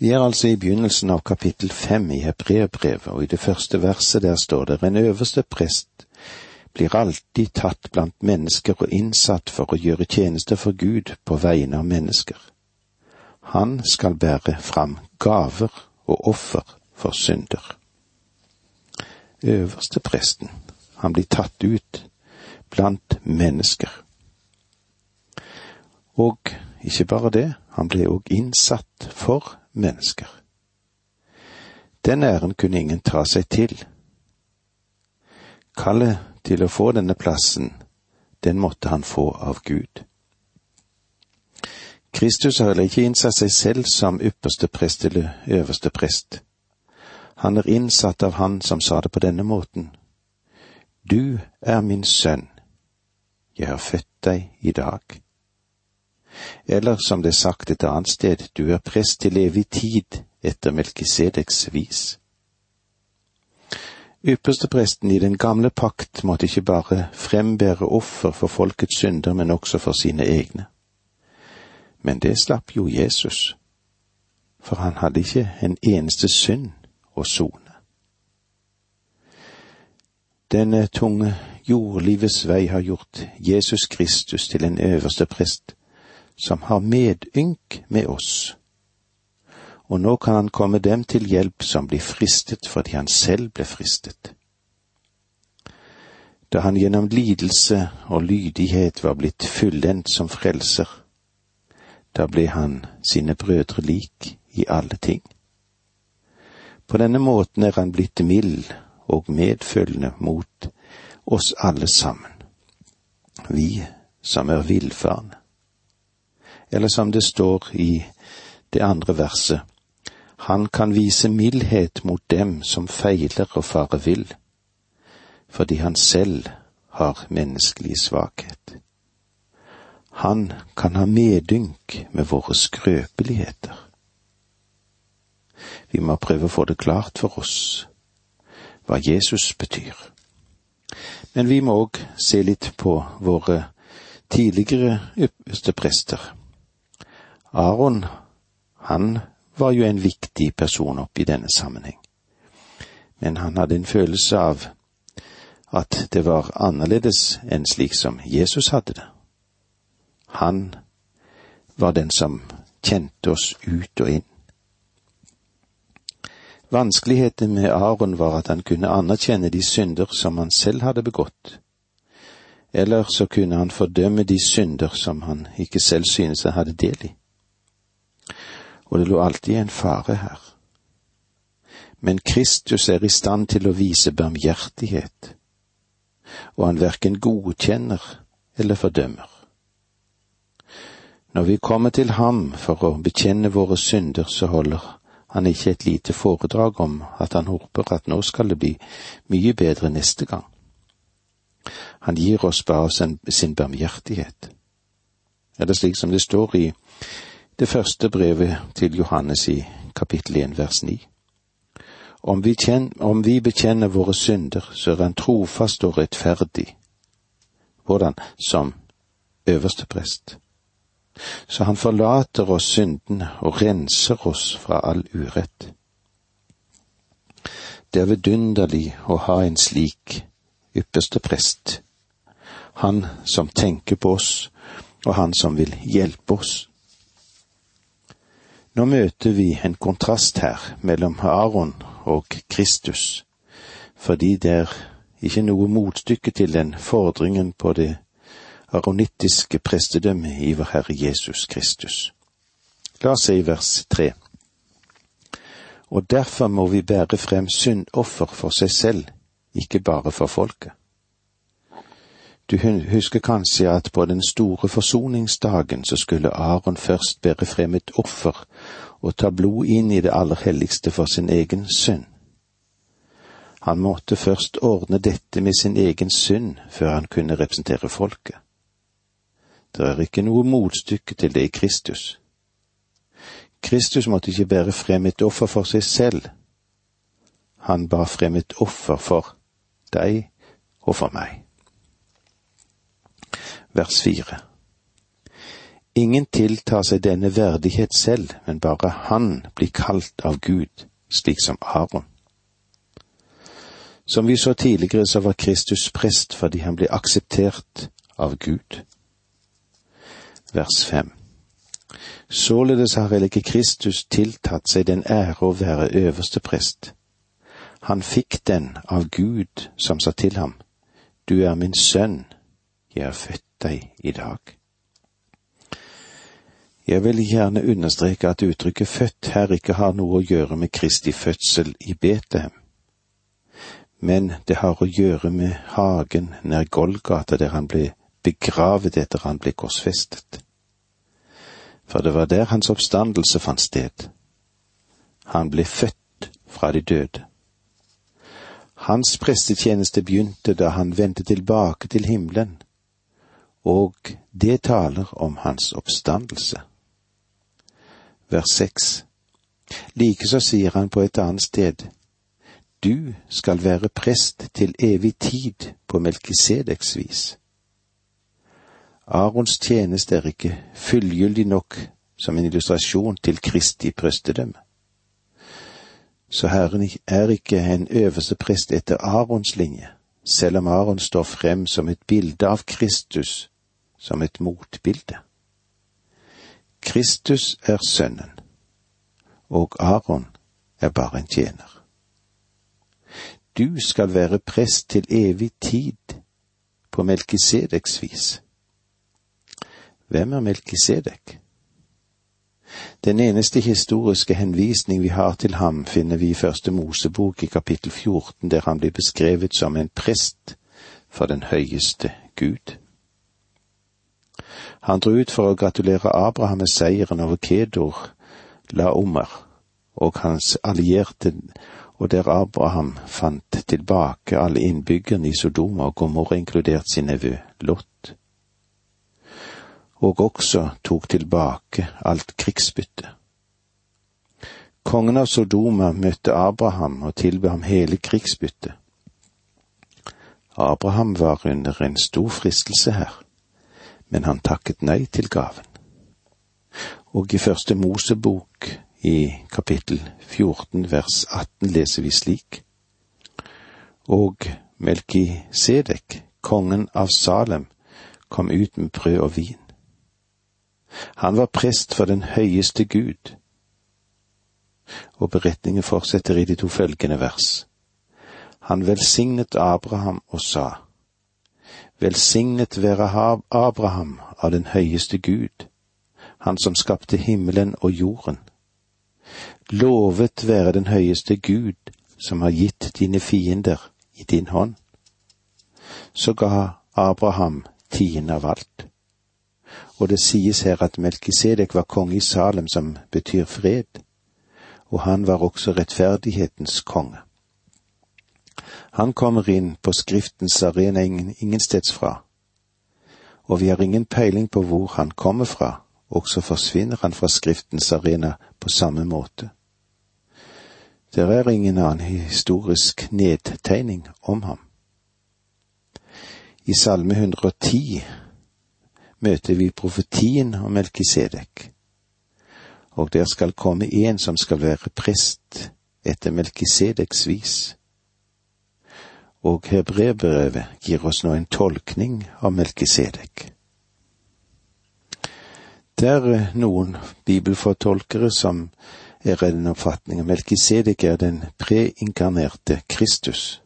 Vi er altså i begynnelsen av kapittel fem i Hebreerbrevet, og i det første verset der står det en øverste prest blir alltid tatt blant mennesker og innsatt for å gjøre tjeneste for Gud på vegne av mennesker. Han skal bære fram gaver og offer for synder. Øverste presten, han blir tatt ut blant mennesker. Og ikke bare det, han ble òg innsatt for mennesker. Den æren kunne ingen ta seg til. Kallet til å få denne plassen, den måtte han få av Gud. Kristus har heller ikke innsatt seg selv som ypperste prest eller øverste prest. Han er innsatt av Han som sa det på denne måten. Du er min sønn, jeg har født deg i dag. Eller som det er sagt et annet sted, du er prest til evig tid etter Melkisedeks vis. Ypperstepresten i den gamle pakt måtte ikke bare frembære offer for folkets synder, men også for sine egne. Men det slapp jo Jesus, for han hadde ikke en eneste synd å sone. Denne tunge jordlivets vei har gjort Jesus Kristus til en øverste prest, som har medynk med oss. Og nå kan han komme dem til hjelp som blir fristet fordi han selv ble fristet. Da han gjennom lidelse og lydighet var blitt fullendt som frelser, da ble han sine brødre lik i alle ting. På denne måten er han blitt mild og medfølende mot oss alle sammen, vi som er villfarne eller som det står i det andre verset, han kan vise mildhet mot dem som feiler og fare vill, fordi han selv har menneskelig svakhet. Han kan ha medynk med våre skrøpeligheter. Vi må prøve å få det klart for oss hva Jesus betyr. Men vi må òg se litt på våre tidligere ypperste prester Aron, han var jo en viktig person oppi denne sammenheng. Men han hadde en følelse av at det var annerledes enn slik som Jesus hadde det. Han var den som kjente oss ut og inn. Vanskeligheten med Aron var at han kunne anerkjenne de synder som han selv hadde begått, eller så kunne han fordømme de synder som han ikke selv syntes han hadde del i og det lå alltid en fare her. Men Kristus er i stand til å vise barmhjertighet, og han verken godkjenner eller fordømmer. Når vi kommer til ham for å bekjenne våre synder, så holder han ikke et lite foredrag om at han håper at nå skal det bli mye bedre neste gang. Han gir oss bare sin barmhjertighet. Er det slik som det står i det første brevet til Johannes i kapittel 1 vers 9. Om vi, kjenner, om vi bekjenner våre synder, så er han trofast og rettferdig. Hvordan? Som øverste prest. Så han forlater oss syndene og renser oss fra all urett. Det er vidunderlig å ha en slik ypperste prest, han som tenker på oss, og han som vil hjelpe oss. Nå møter vi en kontrast her mellom Aron og Kristus, fordi det er ikke noe motstykke til den fordringen på det aronittiske prestedømmet i vår Herre Jesus Kristus. La oss se i vers tre. Og derfor må vi bære frem syndoffer for seg selv, ikke bare for folket. Du husker kanskje at på den store forsoningsdagen så skulle Aron først bære frem et offer og ta blod inn i det aller helligste for sin egen synd. Han måtte først ordne dette med sin egen synd før han kunne representere folket. Det er ikke noe motstykke til det i Kristus. Kristus måtte ikke bære frem et offer for seg selv. Han bar frem et offer for deg og for meg vers fire. Ingen tiltar seg denne verdighet selv, men bare han blir kalt av Gud, slik som Aron. Som vi så tidligere, så var Kristus prest fordi han ble akseptert av Gud. Vers fem. Således har heller ikke Kristus tiltatt seg den ære å være øverste prest. Han fikk den av Gud som sa til ham, Du er min sønn, jeg er født deg i dag. Jeg vil gjerne understreke at uttrykket født her ikke har noe å gjøre med Kristi fødsel i Betlehem, men det har å gjøre med hagen nær Golgata der han ble begravet etter han ble korsfestet. For det var der hans oppstandelse fant sted. Han ble født fra de døde. Hans prestetjeneste begynte da han vendte tilbake til himmelen, og det taler om hans oppstandelse vers seks. Likeså sier han på et annet sted, Du skal være prest til evig tid på Melkisedeks vis. Arons tjeneste er ikke fullgyldig nok som en illustrasjon til Kristi prestedømme. Så Herren er ikke en øverste prest etter Arons linje, selv om Aron står frem som et bilde av Kristus, som et motbilde. Kristus er sønnen, og Aron er bare en tjener. Du skal være prest til evig tid, på Melkisedeks vis. Hvem er Melkisedek? Den eneste historiske henvisning vi har til ham, finner vi i Første Mosebok i kapittel 14, der han blir beskrevet som en prest for den høyeste Gud. Han dro ut for å gratulere Abraham med seieren over Kedor, Laomer og hans allierte, og der Abraham fant tilbake alle innbyggerne i Sodoma og Gomorra, inkludert sin nevø Lot, og også tok tilbake alt krigsbyttet. Kongen av Sodoma møtte Abraham og tilbød ham hele krigsbyttet. Abraham var under en stor fristelse her men han takket nei til gaven. Og i første Mosebok i kapittel 14 vers 18 leser vi slik. Og Melkisedek, kongen av Salem, kom ut med brød og vin. Han var prest for den høyeste Gud. Og beretningen fortsetter i de to følgende vers. Han velsignet Abraham og sa, Velsignet være Abraham av den høyeste Gud, han som skapte himmelen og jorden. Lovet være den høyeste Gud, som har gitt dine fiender i din hånd. Så ga Abraham tiende av alt. Og det sies her at Melkisedek var konge i Salem, som betyr fred, og han var også rettferdighetens konge. Han kommer inn på Skriftens arena ingen, ingensteds fra, og vi har ingen peiling på hvor han kommer fra, og så forsvinner han fra Skriftens arena på samme måte. Det er ingen annen historisk nedtegning om ham. I Salme 110 møter vi profetien om Melkisedek, og der skal komme en som skal være prest etter Melkisedeks vis og hebreerbrevet gir oss nå en tolkning av Melkisedek. Det er eh, noen bibelfortolkere som er av den oppfatning at Melkisedek er den preinkarnerte Kristus.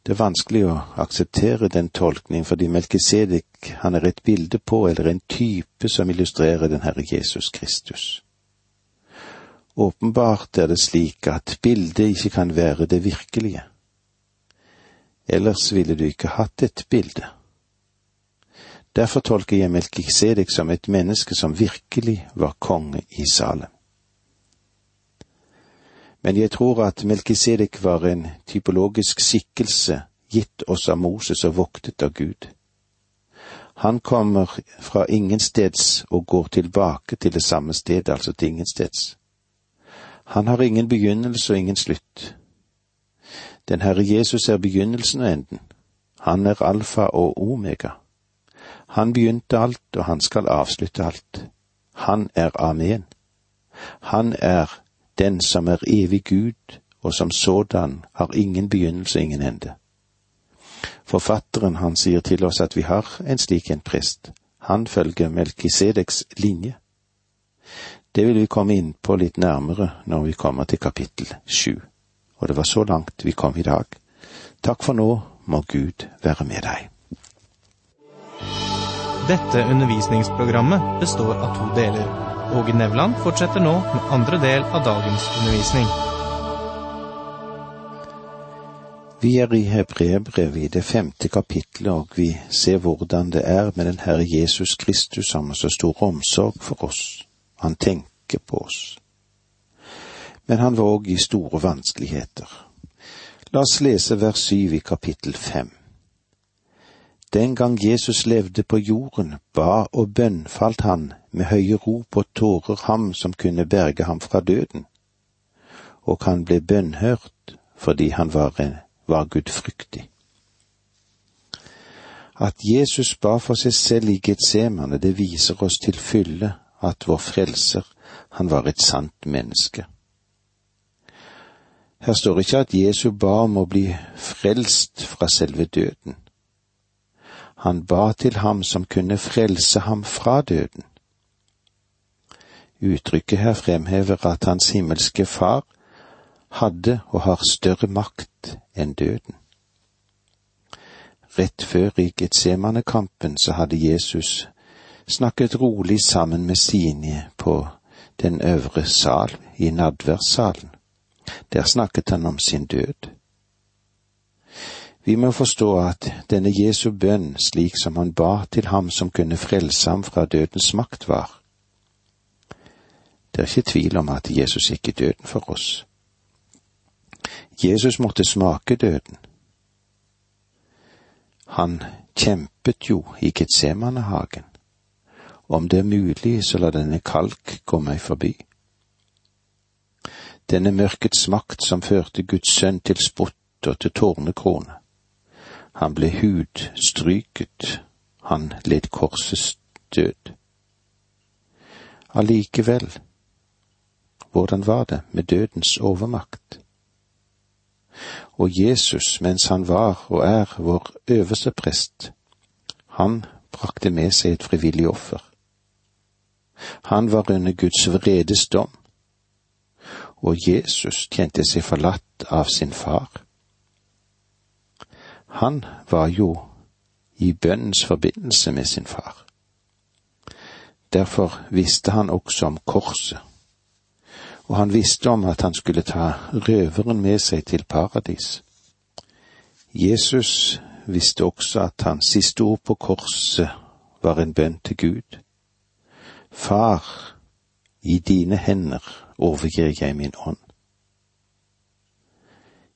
Det er vanskelig å akseptere den tolkning fordi Melkisedek han er et bilde på eller en type som illustrerer den Herre Jesus Kristus. Åpenbart er det slik at bildet ikke kan være det virkelige ellers ville du ikke hatt et bilde. Derfor tolker jeg Melkisedek som et menneske som virkelig var konge i Salem. Men jeg tror at Melkisedek var en typologisk skikkelse gitt oss av Moses og voktet av Gud. Han kommer fra ingensteds og går tilbake til det samme stedet, altså til ingensteds. Han har ingen begynnelse og ingen slutt. Den Herre Jesus er begynnelsen og enden. Han er alfa og omega. Han begynte alt, og han skal avslutte alt. Han er Amen. Han er den som er evig Gud, og som sådan har ingen begynnelse og ingen ende. Forfatteren han sier til oss at vi har en slik en prest. Han følger Melkisedeks linje. Det vil vi komme inn på litt nærmere når vi kommer til kapittel sju. Og det var så langt vi kom i dag. Takk for nå, må Gud være med deg. Dette undervisningsprogrammet består av to deler. Åge Nevland fortsetter nå med andre del av dagens undervisning. Vi er i Hebreerbrevet i det femte kapittelet, og vi ser hvordan det er med den Herre Jesus Kristus som har så stor omsorg for oss. Han tenker på oss. Men han var òg i store vanskeligheter. La oss lese vers syv i kapittel fem. Den gang Jesus levde på jorden, ba og bønnfalt han med høye rop og tårer ham som kunne berge ham fra døden. Og han ble bønnhørt fordi han var, var gudfryktig. At Jesus ba for seg selv i Getsemane, det viser oss til fylle at vår frelser, han var et sant menneske. Her står ikke at Jesu ba om å bli frelst fra selve døden. Han ba til ham som kunne frelse ham fra døden. Uttrykket her fremhever at hans himmelske far hadde og har større makt enn døden. Rett før i Getsemane-kampen så hadde Jesus snakket rolig sammen med sine på den øvre sal i nadverdssalen. Der snakket han om sin død. Vi må forstå at denne Jesu bønn, slik som han ba til ham som kunne frelse ham fra dødens makt, var. Det er ikke tvil om at Jesus gikk i døden for oss. Jesus måtte smake døden. Han kjempet jo i Getsemanehagen. Om det er mulig, så la denne kalk gå meg forbi. Denne mørkets makt som førte Guds sønn til spott og til tårnekrone. Han ble hudstryket, han led korsets død. Allikevel, hvordan var det med dødens overmakt? Og Jesus, mens han var og er vår øverste prest, han brakte med seg et frivillig offer. Han var under Guds vredes dom, og Jesus kjente seg forlatt av sin far. Han var jo i bønnens forbindelse med sin far. Derfor visste han også om korset, og han visste om at han skulle ta røveren med seg til paradis. Jesus visste også at hans siste ord på korset var en bønn til Gud. Far, i dine hender overgir jeg min ånd.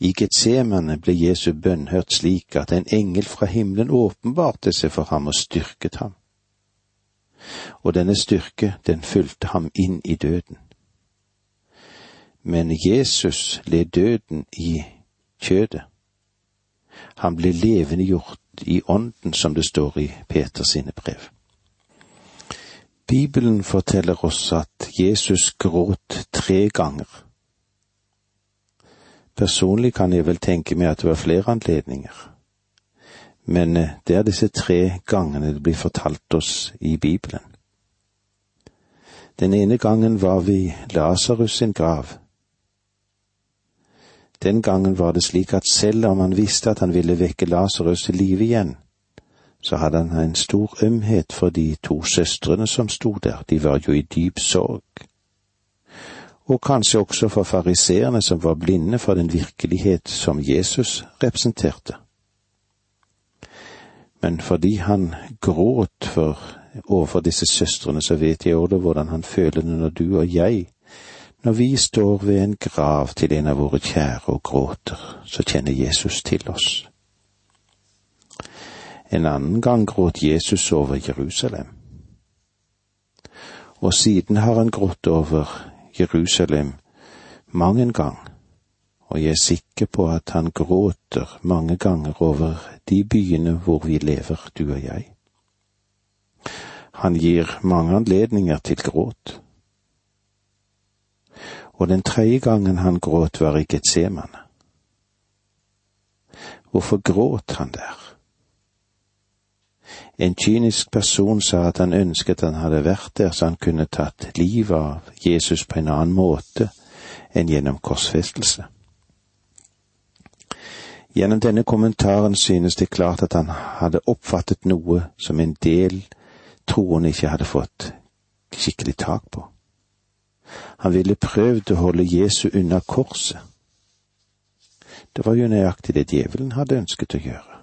I Getsemane ble Jesu bønn hørt slik at en engel fra himmelen åpenbarte seg for ham og styrket ham. Og denne styrke, den fulgte ham inn i døden. Men Jesus led døden i kjødet. Han ble levendegjort i ånden, som det står i Peters sine brev. Bibelen forteller oss at Jesus gråt tre ganger. Personlig kan jeg vel tenke meg at det var flere anledninger, men eh, det er disse tre gangene det blir fortalt oss i Bibelen. Den ene gangen var vi Lasarus sin grav. Den gangen var det slik at selv om han visste at han ville vekke Lasarus til live igjen, så hadde han en stor ømhet for de to søstrene som sto der, de var jo i dyp sorg. Og kanskje også for fariseerne som var blinde for den virkelighet som Jesus representerte. Men fordi han gråt for, overfor disse søstrene, så vet jeg også hvordan han føler det når du og jeg, når vi står ved en grav til en av våre kjære og gråter, så kjenner Jesus til oss. En annen gang gråt Jesus over Jerusalem. Og siden har han grått over Jerusalem mang en gang, og jeg er sikker på at han gråter mange ganger over de byene hvor vi lever, du og jeg. Han gir mange anledninger til gråt. Og den tredje gangen han gråt, var i Getsemane. Hvorfor gråt han der? En kynisk person sa at han ønsket han hadde vært der så han kunne tatt livet av Jesus på en annen måte enn gjennom korsfestelse. Gjennom denne kommentaren synes det klart at han hadde oppfattet noe som en del troende ikke hadde fått skikkelig tak på. Han ville prøvd å holde Jesu unna korset. Det var jo nøyaktig det djevelen hadde ønsket å gjøre.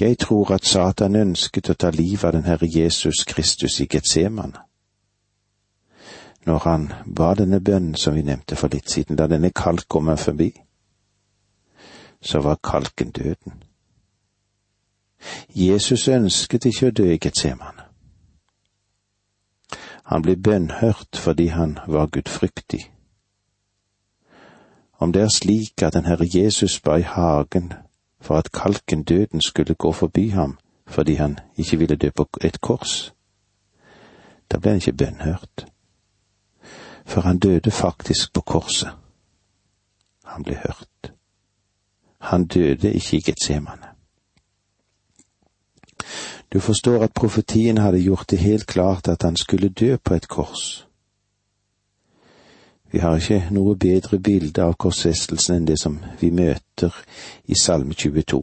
Jeg tror at Satan ønsket å ta livet av den Herre Jesus Kristus i Getsemane. Når han ba denne bønnen som vi nevnte for litt siden, da denne kalk kom meg forbi, så var kalken døden. Jesus ønsket ikke å dø i Getsemane. Han ble bønnhørt fordi han var gudfryktig. Om det er slik at den Herre Jesus ba i hagen for at kalken døden skulle gå forbi ham fordi han ikke ville dø på et kors. Da ble han ikke bønnhørt, for han døde faktisk på korset. Han ble hørt. Han døde ikke i Getsemane. Du forstår at profetien hadde gjort det helt klart at han skulle dø på et kors. Vi har ikke noe bedre bilde av korsfestelsen enn det som vi møter i Salme 22.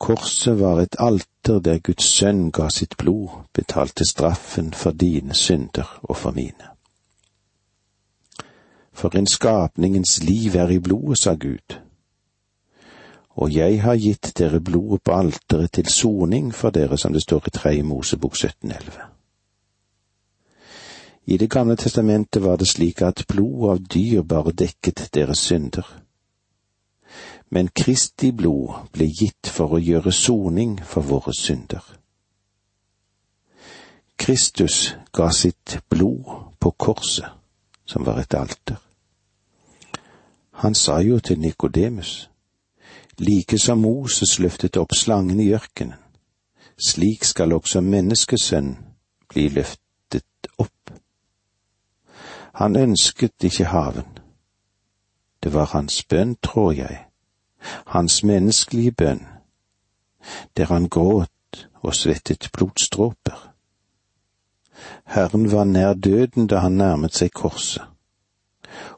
Korset var et alter der Guds sønn ga sitt blod, betalte straffen for dine synder og for mine. For en skapningens liv er i blodet, sa Gud. Og jeg har gitt dere blodet på alteret til soning for dere, som det står i Tredje Mosebok 1711. I Det gamle testamentet var det slik at blod av dyr bare dekket deres synder. Men Kristi blod ble gitt for å gjøre soning for våre synder. Kristus ga sitt blod på korset, som var et alter. Han sa jo til Nikodemus, like som Moses løftet opp slangen i ørkenen, slik skal også menneskesønn bli løftet opp. Han ønsket ikke haven. Det var hans bønn, tror jeg, hans menneskelige bønn, der han gråt og svettet blodstråper. Herren var nær døden da han nærmet seg korset,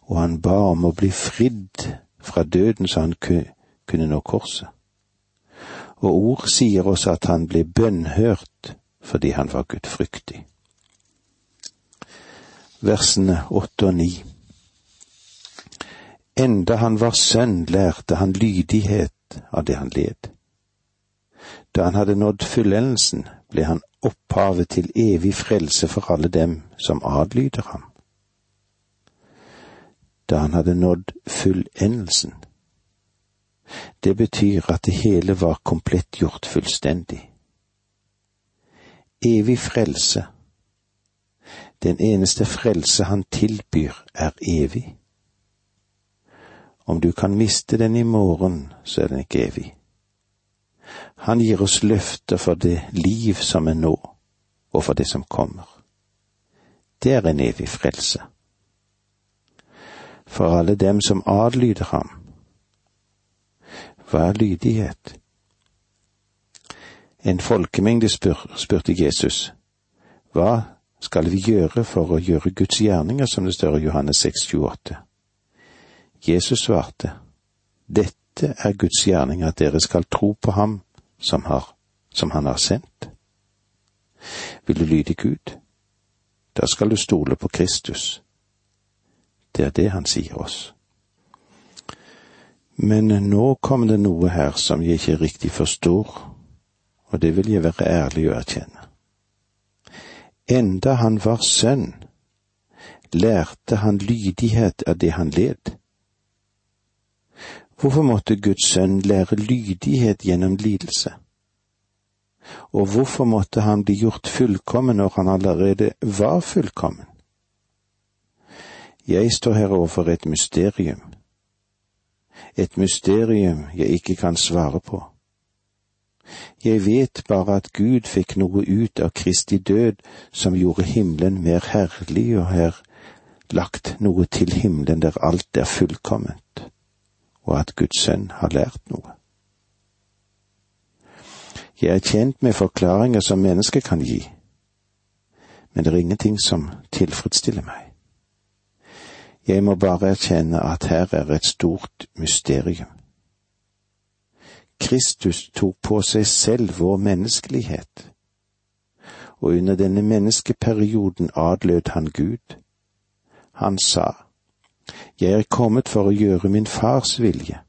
og han ba om å bli fridd fra døden så han kunne nå korset. Og ord sier oss at han ble bønnhørt fordi han var gudfryktig versene åtte og ni. Enda han var sønn, lærte han lydighet av det han led. Da han hadde nådd fullendelsen, ble han opphavet til evig frelse for alle dem som adlyder ham. Da han hadde nådd fullendelsen. Det betyr at det hele var komplett gjort fullstendig. Evig frelse den eneste frelse han tilbyr, er evig. Om du kan miste den i morgen, så er den ikke evig. Han gir oss løfter for det liv som er nå, og for det som kommer. Det er en evig frelse. For alle dem som adlyder ham. Hva er lydighet? En folkemengde spur, spurte Jesus, hva skal vi gjøre for å gjøre Guds gjerninger, som det står i Johannes 6,28. Jesus svarte, Dette er Guds gjerning, at dere skal tro på ham som, har, som han har sendt. Vil du lyde Gud? Da skal du stole på Kristus. Det er det han sier oss. Men nå kom det noe her som jeg ikke riktig forstår, og det vil jeg være ærlig å erkjenne. Enda han var sønn, lærte han lydighet av det han led. Hvorfor måtte Guds sønn lære lydighet gjennom lidelse? Og hvorfor måtte han bli gjort fullkommen når han allerede var fullkommen? Jeg står her overfor et mysterium, et mysterium jeg ikke kan svare på. Jeg vet bare at Gud fikk noe ut av Kristi død som gjorde himmelen mer herlig, og har lagt noe til himmelen der alt er fullkomment, og at Guds sønn har lært noe. Jeg er kjent med forklaringer som mennesker kan gi, men det er ingenting som tilfredsstiller meg. Jeg må bare erkjenne at her er et stort mysterium. Kristus tok på seg selv vår menneskelighet, og under denne menneskeperioden adlød han Gud. Han sa, Jeg er kommet for å gjøre min fars vilje.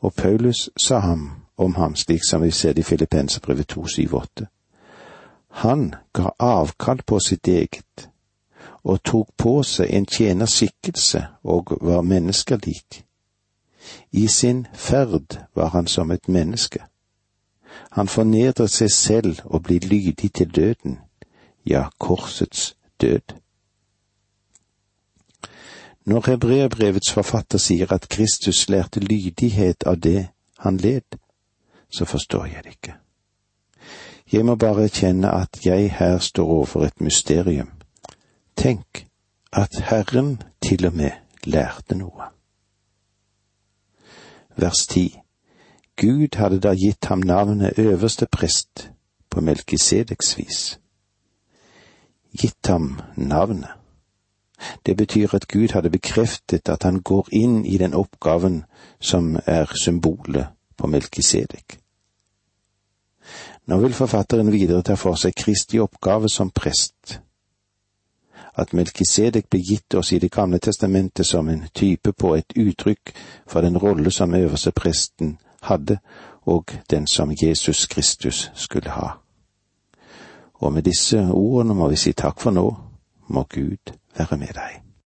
Og Paulus sa ham om ham slik som vi ser det i Filippenserbrevet 278. Han ga avkall på sitt eget, og tok på seg en tjenerskikkelse og var menneskelik. I sin ferd var han som et menneske. Han fornedret seg selv og blir lydig til døden, ja, korsets død. Når hebreerbrevets forfatter sier at Kristus lærte lydighet av det han led, så forstår jeg det ikke. Jeg må bare kjenne at jeg her står overfor et mysterium. Tenk at Herren til og med lærte noe vers 10. Gud hadde da gitt ham navnet øverste prest på Melkisedeks vis. Gitt ham navnet. Det betyr at Gud hadde bekreftet at han går inn i den oppgaven som er symbolet på Melkisedek. Nå vil forfatteren videre ta for seg Kristi oppgave som prest at Melkisedek ble gitt oss i Det gamle testamentet som en type på et uttrykk for den rolle som øverste presten hadde, og den som Jesus Kristus skulle ha. Og med disse ordene må vi si takk for nå, må Gud være med deg.